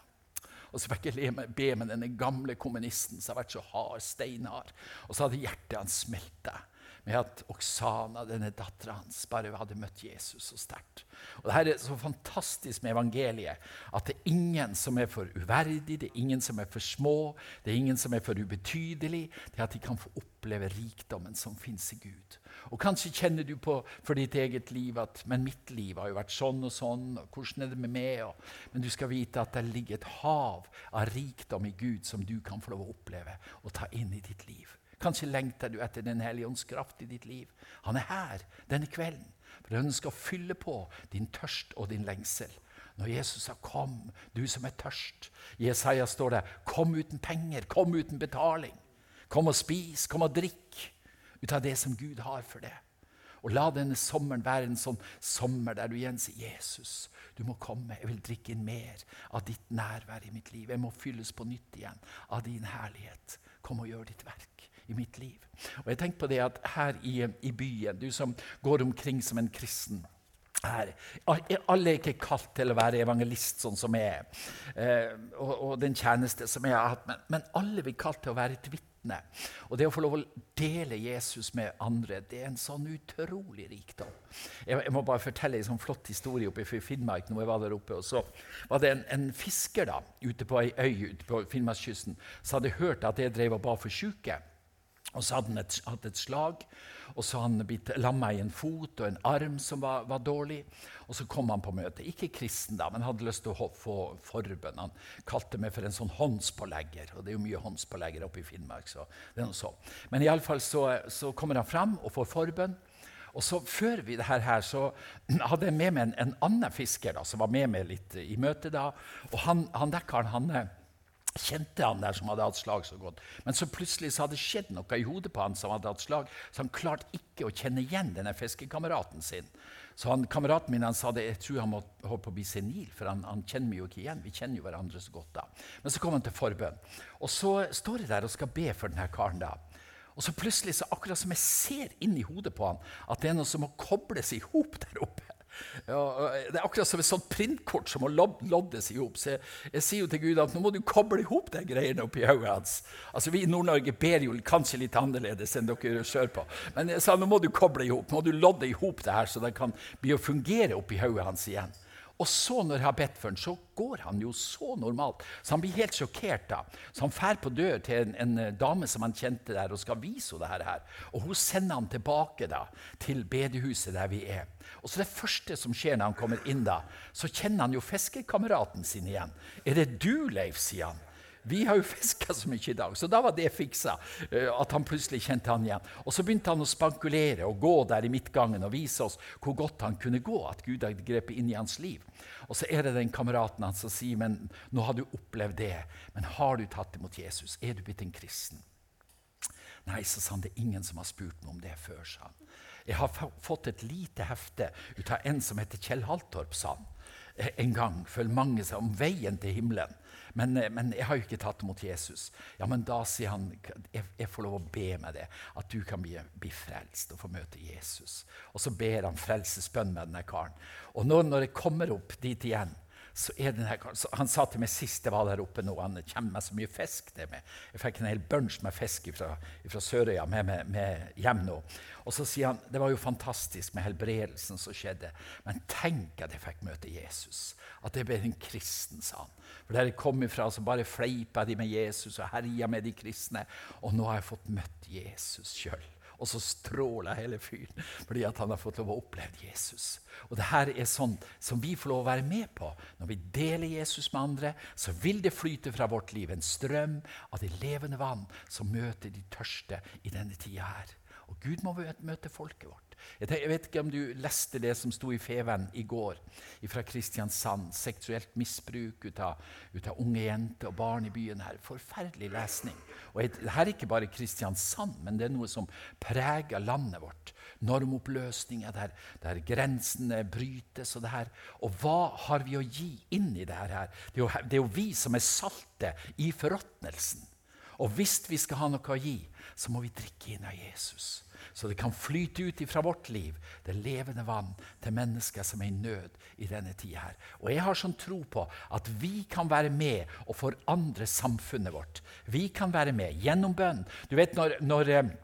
Og så fikk jeg be med denne gamle kommunisten som har vært så hard, steinhard. Og så hadde hjertet hans smelta med at Oksana, denne dattera hans, bare hadde møtt Jesus så sterkt. Og det her er så fantastisk med evangeliet at det er ingen som er for uverdig, det er ingen som er for små, det er ingen som er for ubetydelig. Det er at de kan få oppleve rikdommen som fins i Gud. Og Kanskje kjenner du på for ditt eget liv at men mitt liv har jo vært sånn og sånn. og hvordan er det med meg? Og, men du skal vite at det ligger et hav av rikdom i Gud som du kan få lov å oppleve og ta inn i ditt liv. Kanskje lengter du etter Den hellige ånds kraft i ditt liv. Han er her denne kvelden. For han skal fylle på din tørst og din lengsel. Når Jesus sa 'Kom, du som er tørst'. I Jesaja står det 'Kom uten penger, kom uten betaling'. Kom og spis, kom og drikk ut av det som Gud har for deg. Og la denne sommeren være en sånn sommer der du igjen sier Jesus, du må komme. Jeg vil drikke inn mer av ditt nærvær i mitt liv. Jeg må fylles på nytt igjen av din herlighet. Kom og gjør ditt verk i mitt liv. Og jeg tenker på det at her i, i byen, du som går omkring som en kristen her. Alle er ikke kalt til å være evangelist, sånn som jeg er, eh, og, og, den tjeneste som jeg har hatt, men, men alle blir kalt til å være et vitne. Og det å få lov å dele Jesus med andre, det er en sånn utrolig rikdom. Jeg, jeg må bare fortelle en sånn flott historie oppe i Finnmark. når jeg var der oppe, og Så var det en, en fisker da, ute på ei øy ute på Finnmarkskysten som hadde hørt at jeg drev og ba for syke. Og så hadde han et, hatt et slag, og så hadde han blitt lamma i en fot og en arm som var, var, dårlig. Og så kom han på møte. Ikke kristen, da, men hadde lyst til å få forbønn. Han kalte meg for en sånn håndspålegger, og det er jo mye håndspåleggere oppe i Finnmark. så det er noe så. Men iallfall så, så kommer han fram og får forbønn. Og så Før vi det her, så hadde jeg med meg en, en annen fisker da, som var med meg litt i møtet. da, og Han, han der karen han, kjente han der som hadde hatt slag så godt. Men så plutselig så hadde det skjedd noe i hodet på han som hadde hatt slag, så han klarte ikke å kjenne igjen denne fiskekameraten sin. Så han, kameraten min han sa det, jeg tror han må holde på å bli senil, for han, han, kjenner meg jo ikke igjen. Vi kjenner jo hverandre så godt da. Men så kom han til forbønn. Og så står jeg der og skal be for denne karen. da. Og så plutselig, så akkurat som jeg ser inn i hodet på han, at det er noe som må kobles i hop der oppe. Ja, det er akkurat som et sånt printkort som må loddes i hop. Så jeg, jeg, sier jo til Gud at nå må du koble i hop de greiene oppi hodet hans. Altså, vi i Nord-Norge ber jo kanskje litt annerledes enn dere sørpå. Men jeg sa nå må du koble i hop, nå må du lodde i hop det her, så det kan bli å fungere oppi hodet hans igjen. Og så, når jeg har bedt for ham, så går han jo så normalt. Så han blir helt sjokkert. da. Så han drar på dør til en, en, eh, dame som han kjente der, og skal vise henne dette her. Og hun sender han tilbake da, til bedehuset der vi er. Og så Det første som skjer når han kommer inn, da, så kjenner han jo fiskerkameraten sin igjen. 'Er det du, Leif?' sier han. Vi har jo fiska så mye i dag, så da var det fiksa. Eh, at han plutselig kjente han igjen. Og så begynte han å spankulere og gå der i midtgangen og vise oss hvor godt han kunne gå. At Gud hadde grepet inn i hans liv. Og så er det den kameraten hans som sier men nå har du opplevd det. Men har du tatt imot Jesus? Er du blitt en kristen? Nei, så sa han, det er ingen som har spurt meg om det før. sa han. Jeg har fått et lite hefte ut av en som heter Kjell Haltorp, sa han. En gang følger mange seg om veien til himmelen. Men, eh, men, jeg har jo ikke tatt imot Jesus. Ja, men da sier han jeg, får lov å be med det, at du kan bli, bli, frelst og få møte Jesus. Og så ber han frelsesbønn med denne karen. Og nå når jeg kommer opp dit igjen, så er karen, Han sa til meg sist jeg var der oppe nå, han kommer med så mye fisk det med. Jeg fikk en hel bunch med fisk fra Sørøya med, med, med, hjem nå. Og så sier han det var jo fantastisk med helbredelsen som skjedde, men tenk at jeg fikk møte Jesus. At jeg ble en kristen, sa han. For Der jeg kom ifra, så bare fleipa de med Jesus og herja med de kristne. Og nå har jeg fått møtt Jesus sjøl. Og så stråler hele fyren fordi at han har fått lov å oppleve Jesus. Og det her er sånn som vi får lov å være med på. Når vi deler Jesus med andre, så vil det flyte fra vårt liv en strøm av det levende vann som møter de tørste i denne tida her. Og Gud må møte folket vårt. Jeg vet ikke om du leste det som sto i Feven i går fra Kristiansand. Seksuelt misbruk ut av, ut av, unge jenter og barn i byen her. Forferdelig lesning. Og Dette er ikke bare Kristiansand, men det er noe som preger landet vårt. Normoppløsninger der, der grensene brytes. Og det her. Og hva har vi å gi inn i det her? Det er jo, det er jo vi som er saltet i forråtnelsen. Og hvis vi skal ha noe å gi, så må vi drikke inn av Jesus så det kan flyte ut fra vårt liv, det levende vann, til mennesker som er i nød i denne tida her. Og jeg har sånn tro på at vi kan være med og forandre samfunnet vårt. Vi kan være med gjennom bønn. Du vet når, når eh,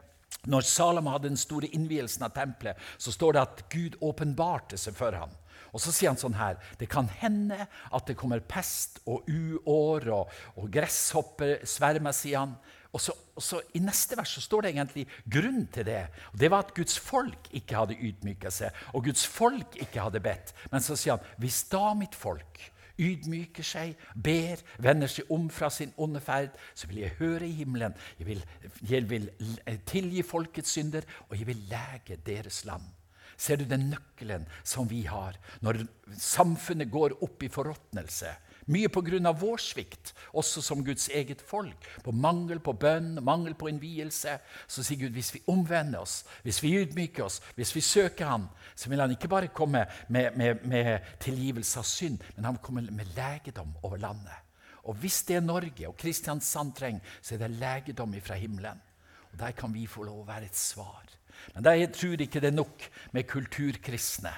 Når Salomo hadde den store innvielsen av tempelet, så står det at Gud åpenbarte seg for ham. Og så sier han sånn her Det kan hende at det kommer pest og uår og, og gresshopper svermer, sier han. Og så, og så, I neste vers så står det egentlig grunnen til det. Og Det var at Guds folk ikke hadde ydmyka seg, og Guds folk ikke hadde bedt. Men så sier han hvis da mitt folk ydmyker seg, ber, vender seg om fra sin onde ferd, så vil jeg høre i himmelen. Jeg vil, jeg vil tilgi folkets synder, og jeg vil lege deres land. Ser du den nøkkelen som vi har når samfunnet går opp i forråtnelse? Mye pga. vår svikt, også som Guds eget folk. På mangel på bønn, mangel på innvielse. Så sier Gud hvis vi omvender oss, hvis vi ydmyker oss, hvis vi søker Ham, så vil Han ikke bare komme med, med, med tilgivelse av synd, men Han kommer med legedom over landet. Og hvis det er Norge og Kristiansand trenger, så er det legedom fra himmelen. Og Der kan vi få lov å være et svar. Men jeg tror ikke det er nok med kulturkristne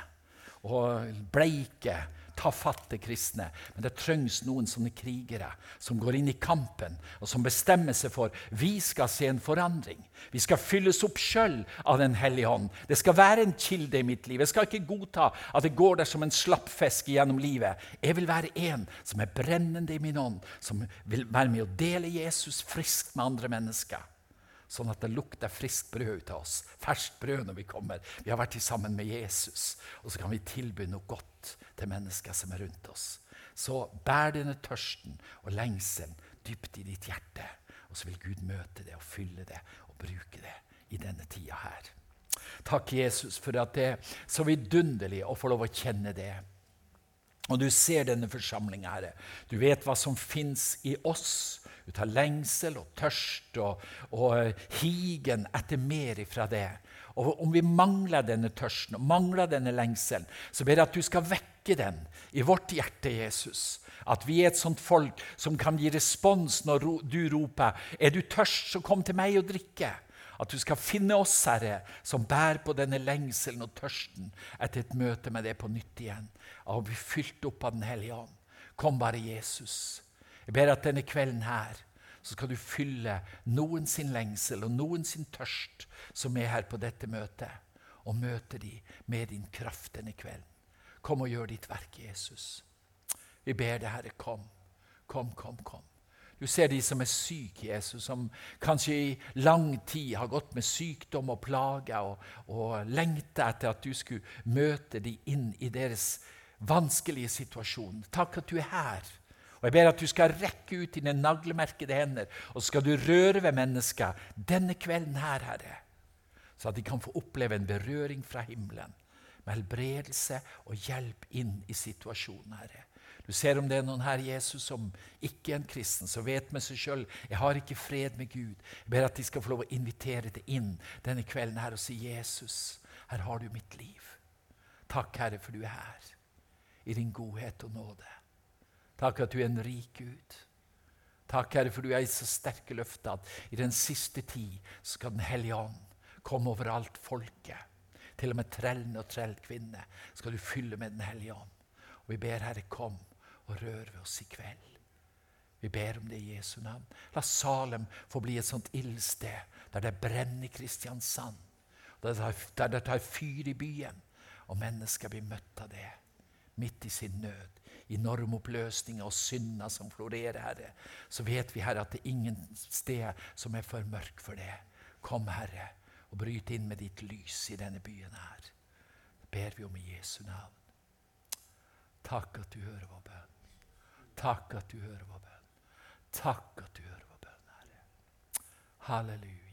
og bleike, tafatte kristne. Men det trengs noen sånne krigere som går inn i kampen og som bestemmer seg for vi skal se en forandring. Vi skal fylles opp sjøl av Den hellige hånd. Det skal være en kilde i mitt liv. Jeg skal ikke godta at det går der som en slappfisk gjennom livet. Jeg vil være en som er brennende i min ånd, som vil være med å dele Jesus friskt med andre mennesker sånn at det lukter friskt brød ut av oss. Ferskt brød når vi kommer. Vi har vært sammen med Jesus, og så kan vi tilby noe godt til mennesker som er rundt oss. Så bær denne tørsten og lengselen dypt i ditt hjerte, og så vil Gud møte det og fylle det og bruke det i denne tida her. Takk, Jesus, for at det er så vidunderlig å få lov å kjenne det. Og du ser denne forsamlinga, Herre. Du vet hva som fins i oss ut av lengsel og tørst og, og higen etter mer ifra det. Og om vi mangler denne tørsten og mangler denne lengselen, så ber jeg at du skal vekke den i vårt hjerte, Jesus. At vi er et sånt folk som kan gi respons når du roper 'Er du tørst, så kom til meg og drikke'. At du skal finne oss, Herre, som bærer på denne lengselen og tørsten etter et møte med deg på nytt igjen. Og bli fylt opp av Den hellige ånd. Kom bare, Jesus. Jeg ber at denne kvelden her så skal du fylle noen sin lengsel og noen sin tørst som er her på dette møtet, og møte de med din kraft denne kvelden. Kom og gjør ditt verk, Jesus. Vi ber deg, Herre, kom. Kom, kom, kom. Du ser de som er syke, Jesus, som kanskje i lang tid har gått med sykdom og plager og, og lengta etter at du skulle møte de inn i deres vanskelige situasjon. Takk at du er her og Jeg ber at du skal rekke ut dine naglemerkede hender, og så skal du røre ved mennesker denne kvelden her, Herre, så at de kan få oppleve en berøring fra himmelen med helbredelse og hjelp inn i situasjonen, Herre. Du ser om det er noen her, Jesus, som ikke er en kristen, som vet med seg sjøl jeg har ikke fred med Gud. Jeg ber at de skal få lov å invitere deg inn denne kvelden her og si, 'Jesus, her har du mitt liv.' Takk, Herre, for du er her i din godhet og nåde. Takk at du er en rik Gud. Takk, Herre, for du er så sterke løfter at i den siste tid skal Den hellige ånd komme over alt folket. Til og med trellene og trellkvinnene skal du fylle med Den hellige ånd. Og vi ber, Herre, kom og rør ved oss i kveld. Vi ber om det i Jesu navn. La Salem få bli et sånt ildsted der det brenner i Kristiansand. Der det tar fyr i byen, og mennesker blir møtt av det midt i sin nød i normoppløsninga og synder som florerer, Herre, så vet vi, Herre, at det er ingen sted som er for mørk for det. Kom, Herre, og bryt inn med ditt lys i denne byen her. Det ber vi om i Jesu navn. Takk at du hører vår bønn. Takk at du hører vår bønn. Takk at du hører vår bønn, Herre. Halleluja.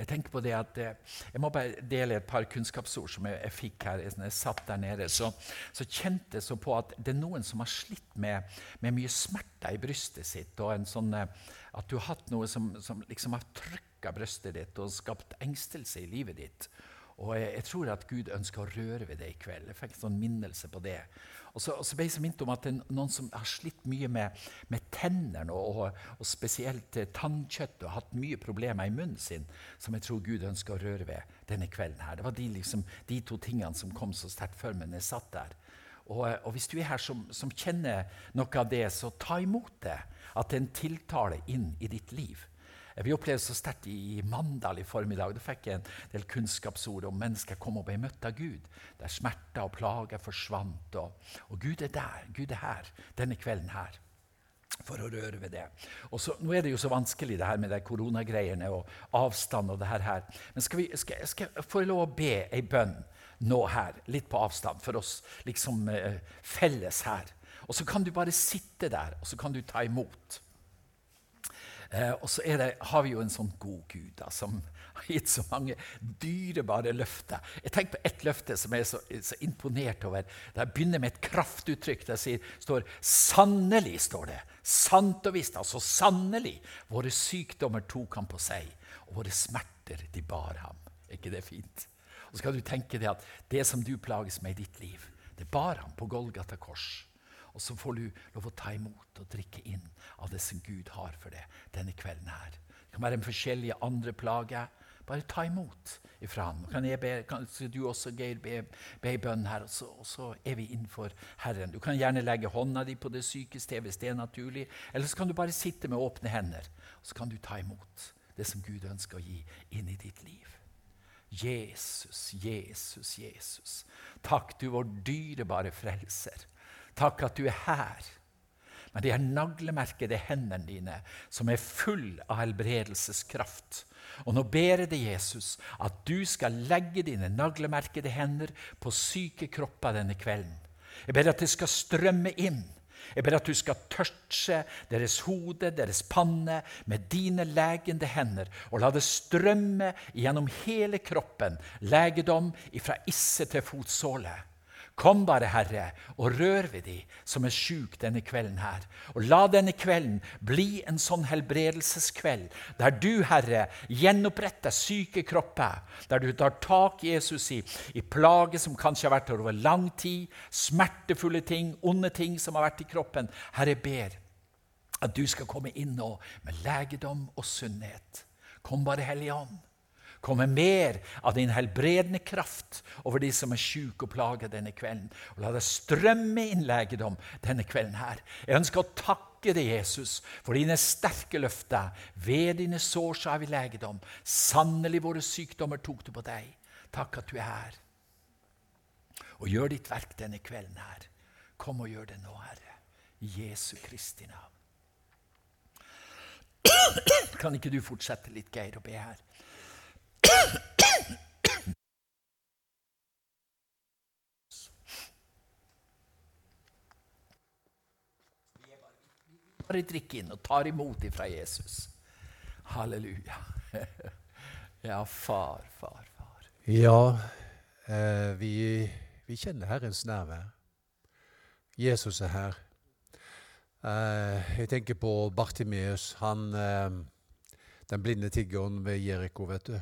Jeg tenker på det at eh, jeg må bare dele et par kunnskapsord som jeg, jeg fikk her. når jeg satt der nede, så, så, kjente jeg så på at det er noen som har slitt med, med mye smerter i brystet sitt. og sånn, eh, At du har hatt noe som, som liksom har trykka brystet ditt og skapt engstelse i livet ditt. Og jeg, jeg, tror at Gud ønsker å røre ved det i kveld. Jeg fikk en sånn minnelse på det. Og så, og så ble jeg så minnet om at det er noen som har slitt mye med, med tennene, og, og, spesielt tannkjøttet, tannkjøtt, og hatt mye problemer i munnen sin, som jeg tror Gud ønsker å røre ved denne kvelden. her. Det var de, liksom, de to tingene som kom så sterkt for meg når jeg satt der. Og, eh, og, hvis du er her som, som, kjenner noe av det, så ta imot det. At det er en tiltale inn i ditt liv. Vi opplevde så sterkt i Mandal i formiddag. Da fikk jeg en del kunnskapsord om mennesker kom og ble møtt av Gud. Der smerter og plager forsvant. Og, og Gud er der. Gud er her denne kvelden her for å røre ved det. Og så, Nå er det jo så vanskelig det her med de koronagreiene og avstand. og det her. her. Men skal, vi, skal, skal jeg få lov å be ei bønn nå her, litt på avstand, for oss liksom eh, felles her? Og så kan du bare sitte der, og så kan du ta imot. Eh, og så har vi jo en sånn god Gud da, som har gitt så mange dyrebare løfter. Jeg tenker på ett løfte som jeg er så, så imponert over. Det begynner med et kraftuttrykk. Det står 'sannelig'. står det. Sant og visst. Altså sannelig. Våre sykdommer tok han på seg, og våre smerter, de bar ham. Er ikke det fint? Og så kan du tenke deg at det som du plages med i ditt liv, det bar ham på Golgata kors. Og så får du lov å ta imot og drikke inn av det som Gud har for deg denne kvelden her. Det kan være en forskjellige andre plager. Bare ta imot ifra ham. Kan, be, kan du også, Geir, be, be bønn her, og så, og så, er vi innenfor Herren. Du kan gjerne legge hånda di på det sykeste hvis det er naturlig. Eller så kan du bare sitte med åpne hender, og så kan du ta imot det som Gud ønsker å gi inn i ditt liv. Jesus, Jesus, Jesus. Takk, du vår dyrebare frelser. Takk at du er her. Men de er naglemerkede hendene dine, som er full av helbredelseskraft. Og nå ber jeg deg, Jesus, at du skal legge dine naglemerkede hender på syke kropper denne kvelden. Jeg ber at det skal strømme inn. Jeg ber at du skal touche deres hode, deres panne, med dine legende hender, og la det strømme gjennom hele kroppen, legedom ifra isse til fotsåle. Kom bare, Herre, og rør ved de som er sjuke denne kvelden her. Og la denne kvelden bli en sånn helbredelseskveld, der du, Herre, gjenoppretter syke kropper, der du tar tak Jesus i, i plager som kanskje har vært over lang tid, smertefulle ting, onde ting som har vært i kroppen. Herre, ber at du skal komme inn nå med legedom og sunnhet. Kom bare, Hellige Ånd komme mer av din helbredende kraft over de som er syke og plaga denne kvelden. Og la det strømme inn legedom denne kvelden her. Jeg ønsker å takke deg, Jesus, for dine sterke løfter. Ved dine sår så har vi legedom. Sannelig våre sykdommer tok du på deg. Takk at du er her. Og gjør ditt verk denne kvelden her. Kom og gjør det nå, Herre. I Jesu Kristi navn. Kan ikke du fortsette litt, Geir, og be her? Bare drikk inn og tar imot ifra Jesus. Halleluja. Ja, far, far, far. Ja, eh, vi, vi, kjenner Herrens nærvær. Jesus er her. Eh, jeg tenker på Bartimeus, han, eh, den blinde tiggeren ved Jeriko, vet du.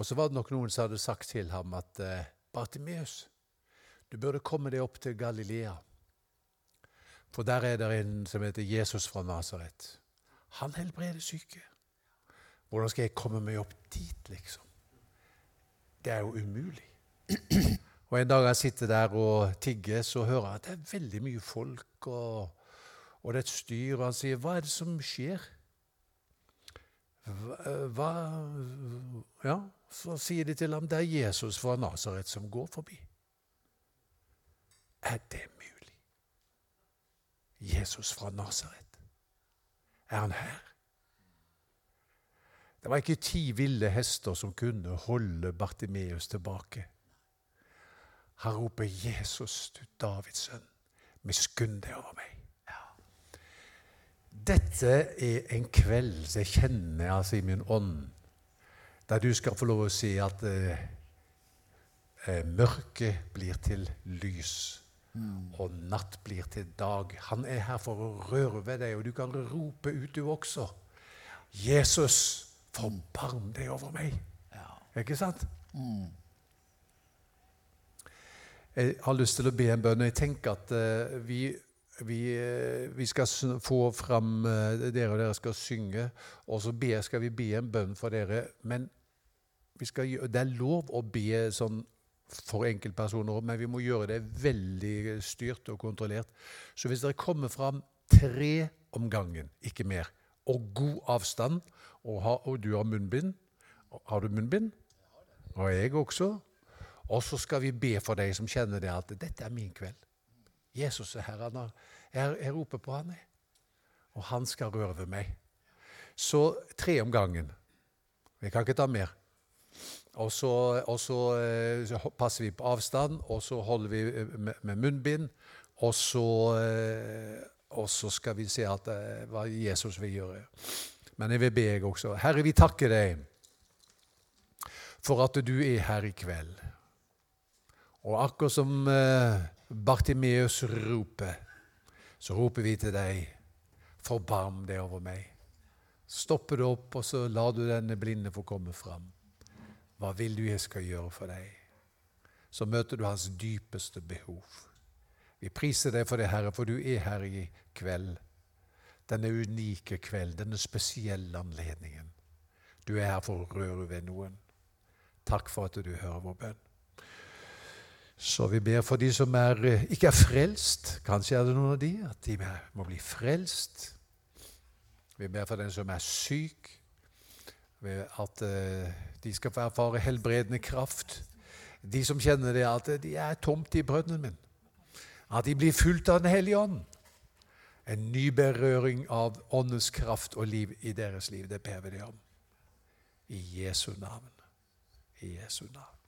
Og så var det nok noen som hadde sagt til ham at eh, Bartimeus, du burde komme deg opp til Galilea. For der er det en som heter Jesus fra Nasaret. Han helbreder syke. Hvordan skal jeg komme meg opp dit, liksom? Det er jo umulig. Og En dag jeg sitter der og tigger, så hører jeg at det er veldig mye folk, og, og det er et styr. Og han sier, 'Hva er det som skjer?' Hva Ja, så sier de til ham det er Jesus fra Nasaret som går forbi. Er det mulig? Jesus fra Nasaret. Er han her? Det var ikke ti ville hester som kunne holde Bartimeus tilbake. Han roper 'Jesus, du Davids sønn, miskunn deg over meg'. Dette er en kveld som jeg kjenner altså i min ånd, der du skal få lov å si at eh, eh, mørket blir til lys, mm. og natt blir til dag. Han er her for å røre ved deg, og du kan rope ut, du også. Jesus, forbarm deg over meg. Ja. Ikke sant? Mm. Jeg har lyst til å be en bønn. Jeg tenker at eh, vi vi, eh, vi, skal få fram eh, Dere og dere skal synge, og så be, skal vi be en bønn for dere. Men skal, det er lov å be sånn for enkeltpersoner, men vi må gjøre det veldig styrt og kontrollert. Så hvis dere kommer fram tre om gangen, ikke mer, og god avstand. Og, ha, og du har munnbind. Har du munnbind? Og jeg også. Og så skal vi be for deg som kjenner det, at dette er min kveld. Jesus er her. Jeg, jeg roper på han. Og han skal røre ved meg. Så tre om gangen. Vi kan ikke ta mer. Og så, og så, så passer vi på avstand, og så holder vi med, med munnbind. Og så, og så, skal vi se at, hva Jesus vil gjøre. Men jeg vil be jeg også. Herre, vi takker deg for at du er her i kveld. Og akkurat som Bartimeus roper, så roper vi til deg, forbarm deg over meg. Stopper du opp, og så lar du denne blinde få komme fram. Hva vil du jeg skal gjøre for deg? Så møter du hans dypeste behov. Vi priser deg for det, Herre, for du er her i kveld. Denne unike kveld, denne spesielle anledningen. Du er her for å røre ved noen. Takk for at du hører vår bønn. Så vi ber for de som er, ikke er frelst. Kanskje er det noen av de, at de må bli frelst. Vi ber for den som er syk, at de skal få erfare helbredende kraft. De som kjenner det, at de er tomt i brønnen min. At de blir fulgt av Den hellige ånd. En ny berøring av åndens kraft og liv i deres liv. Det ber vi dem om. I Jesu navn. I Jesu navn.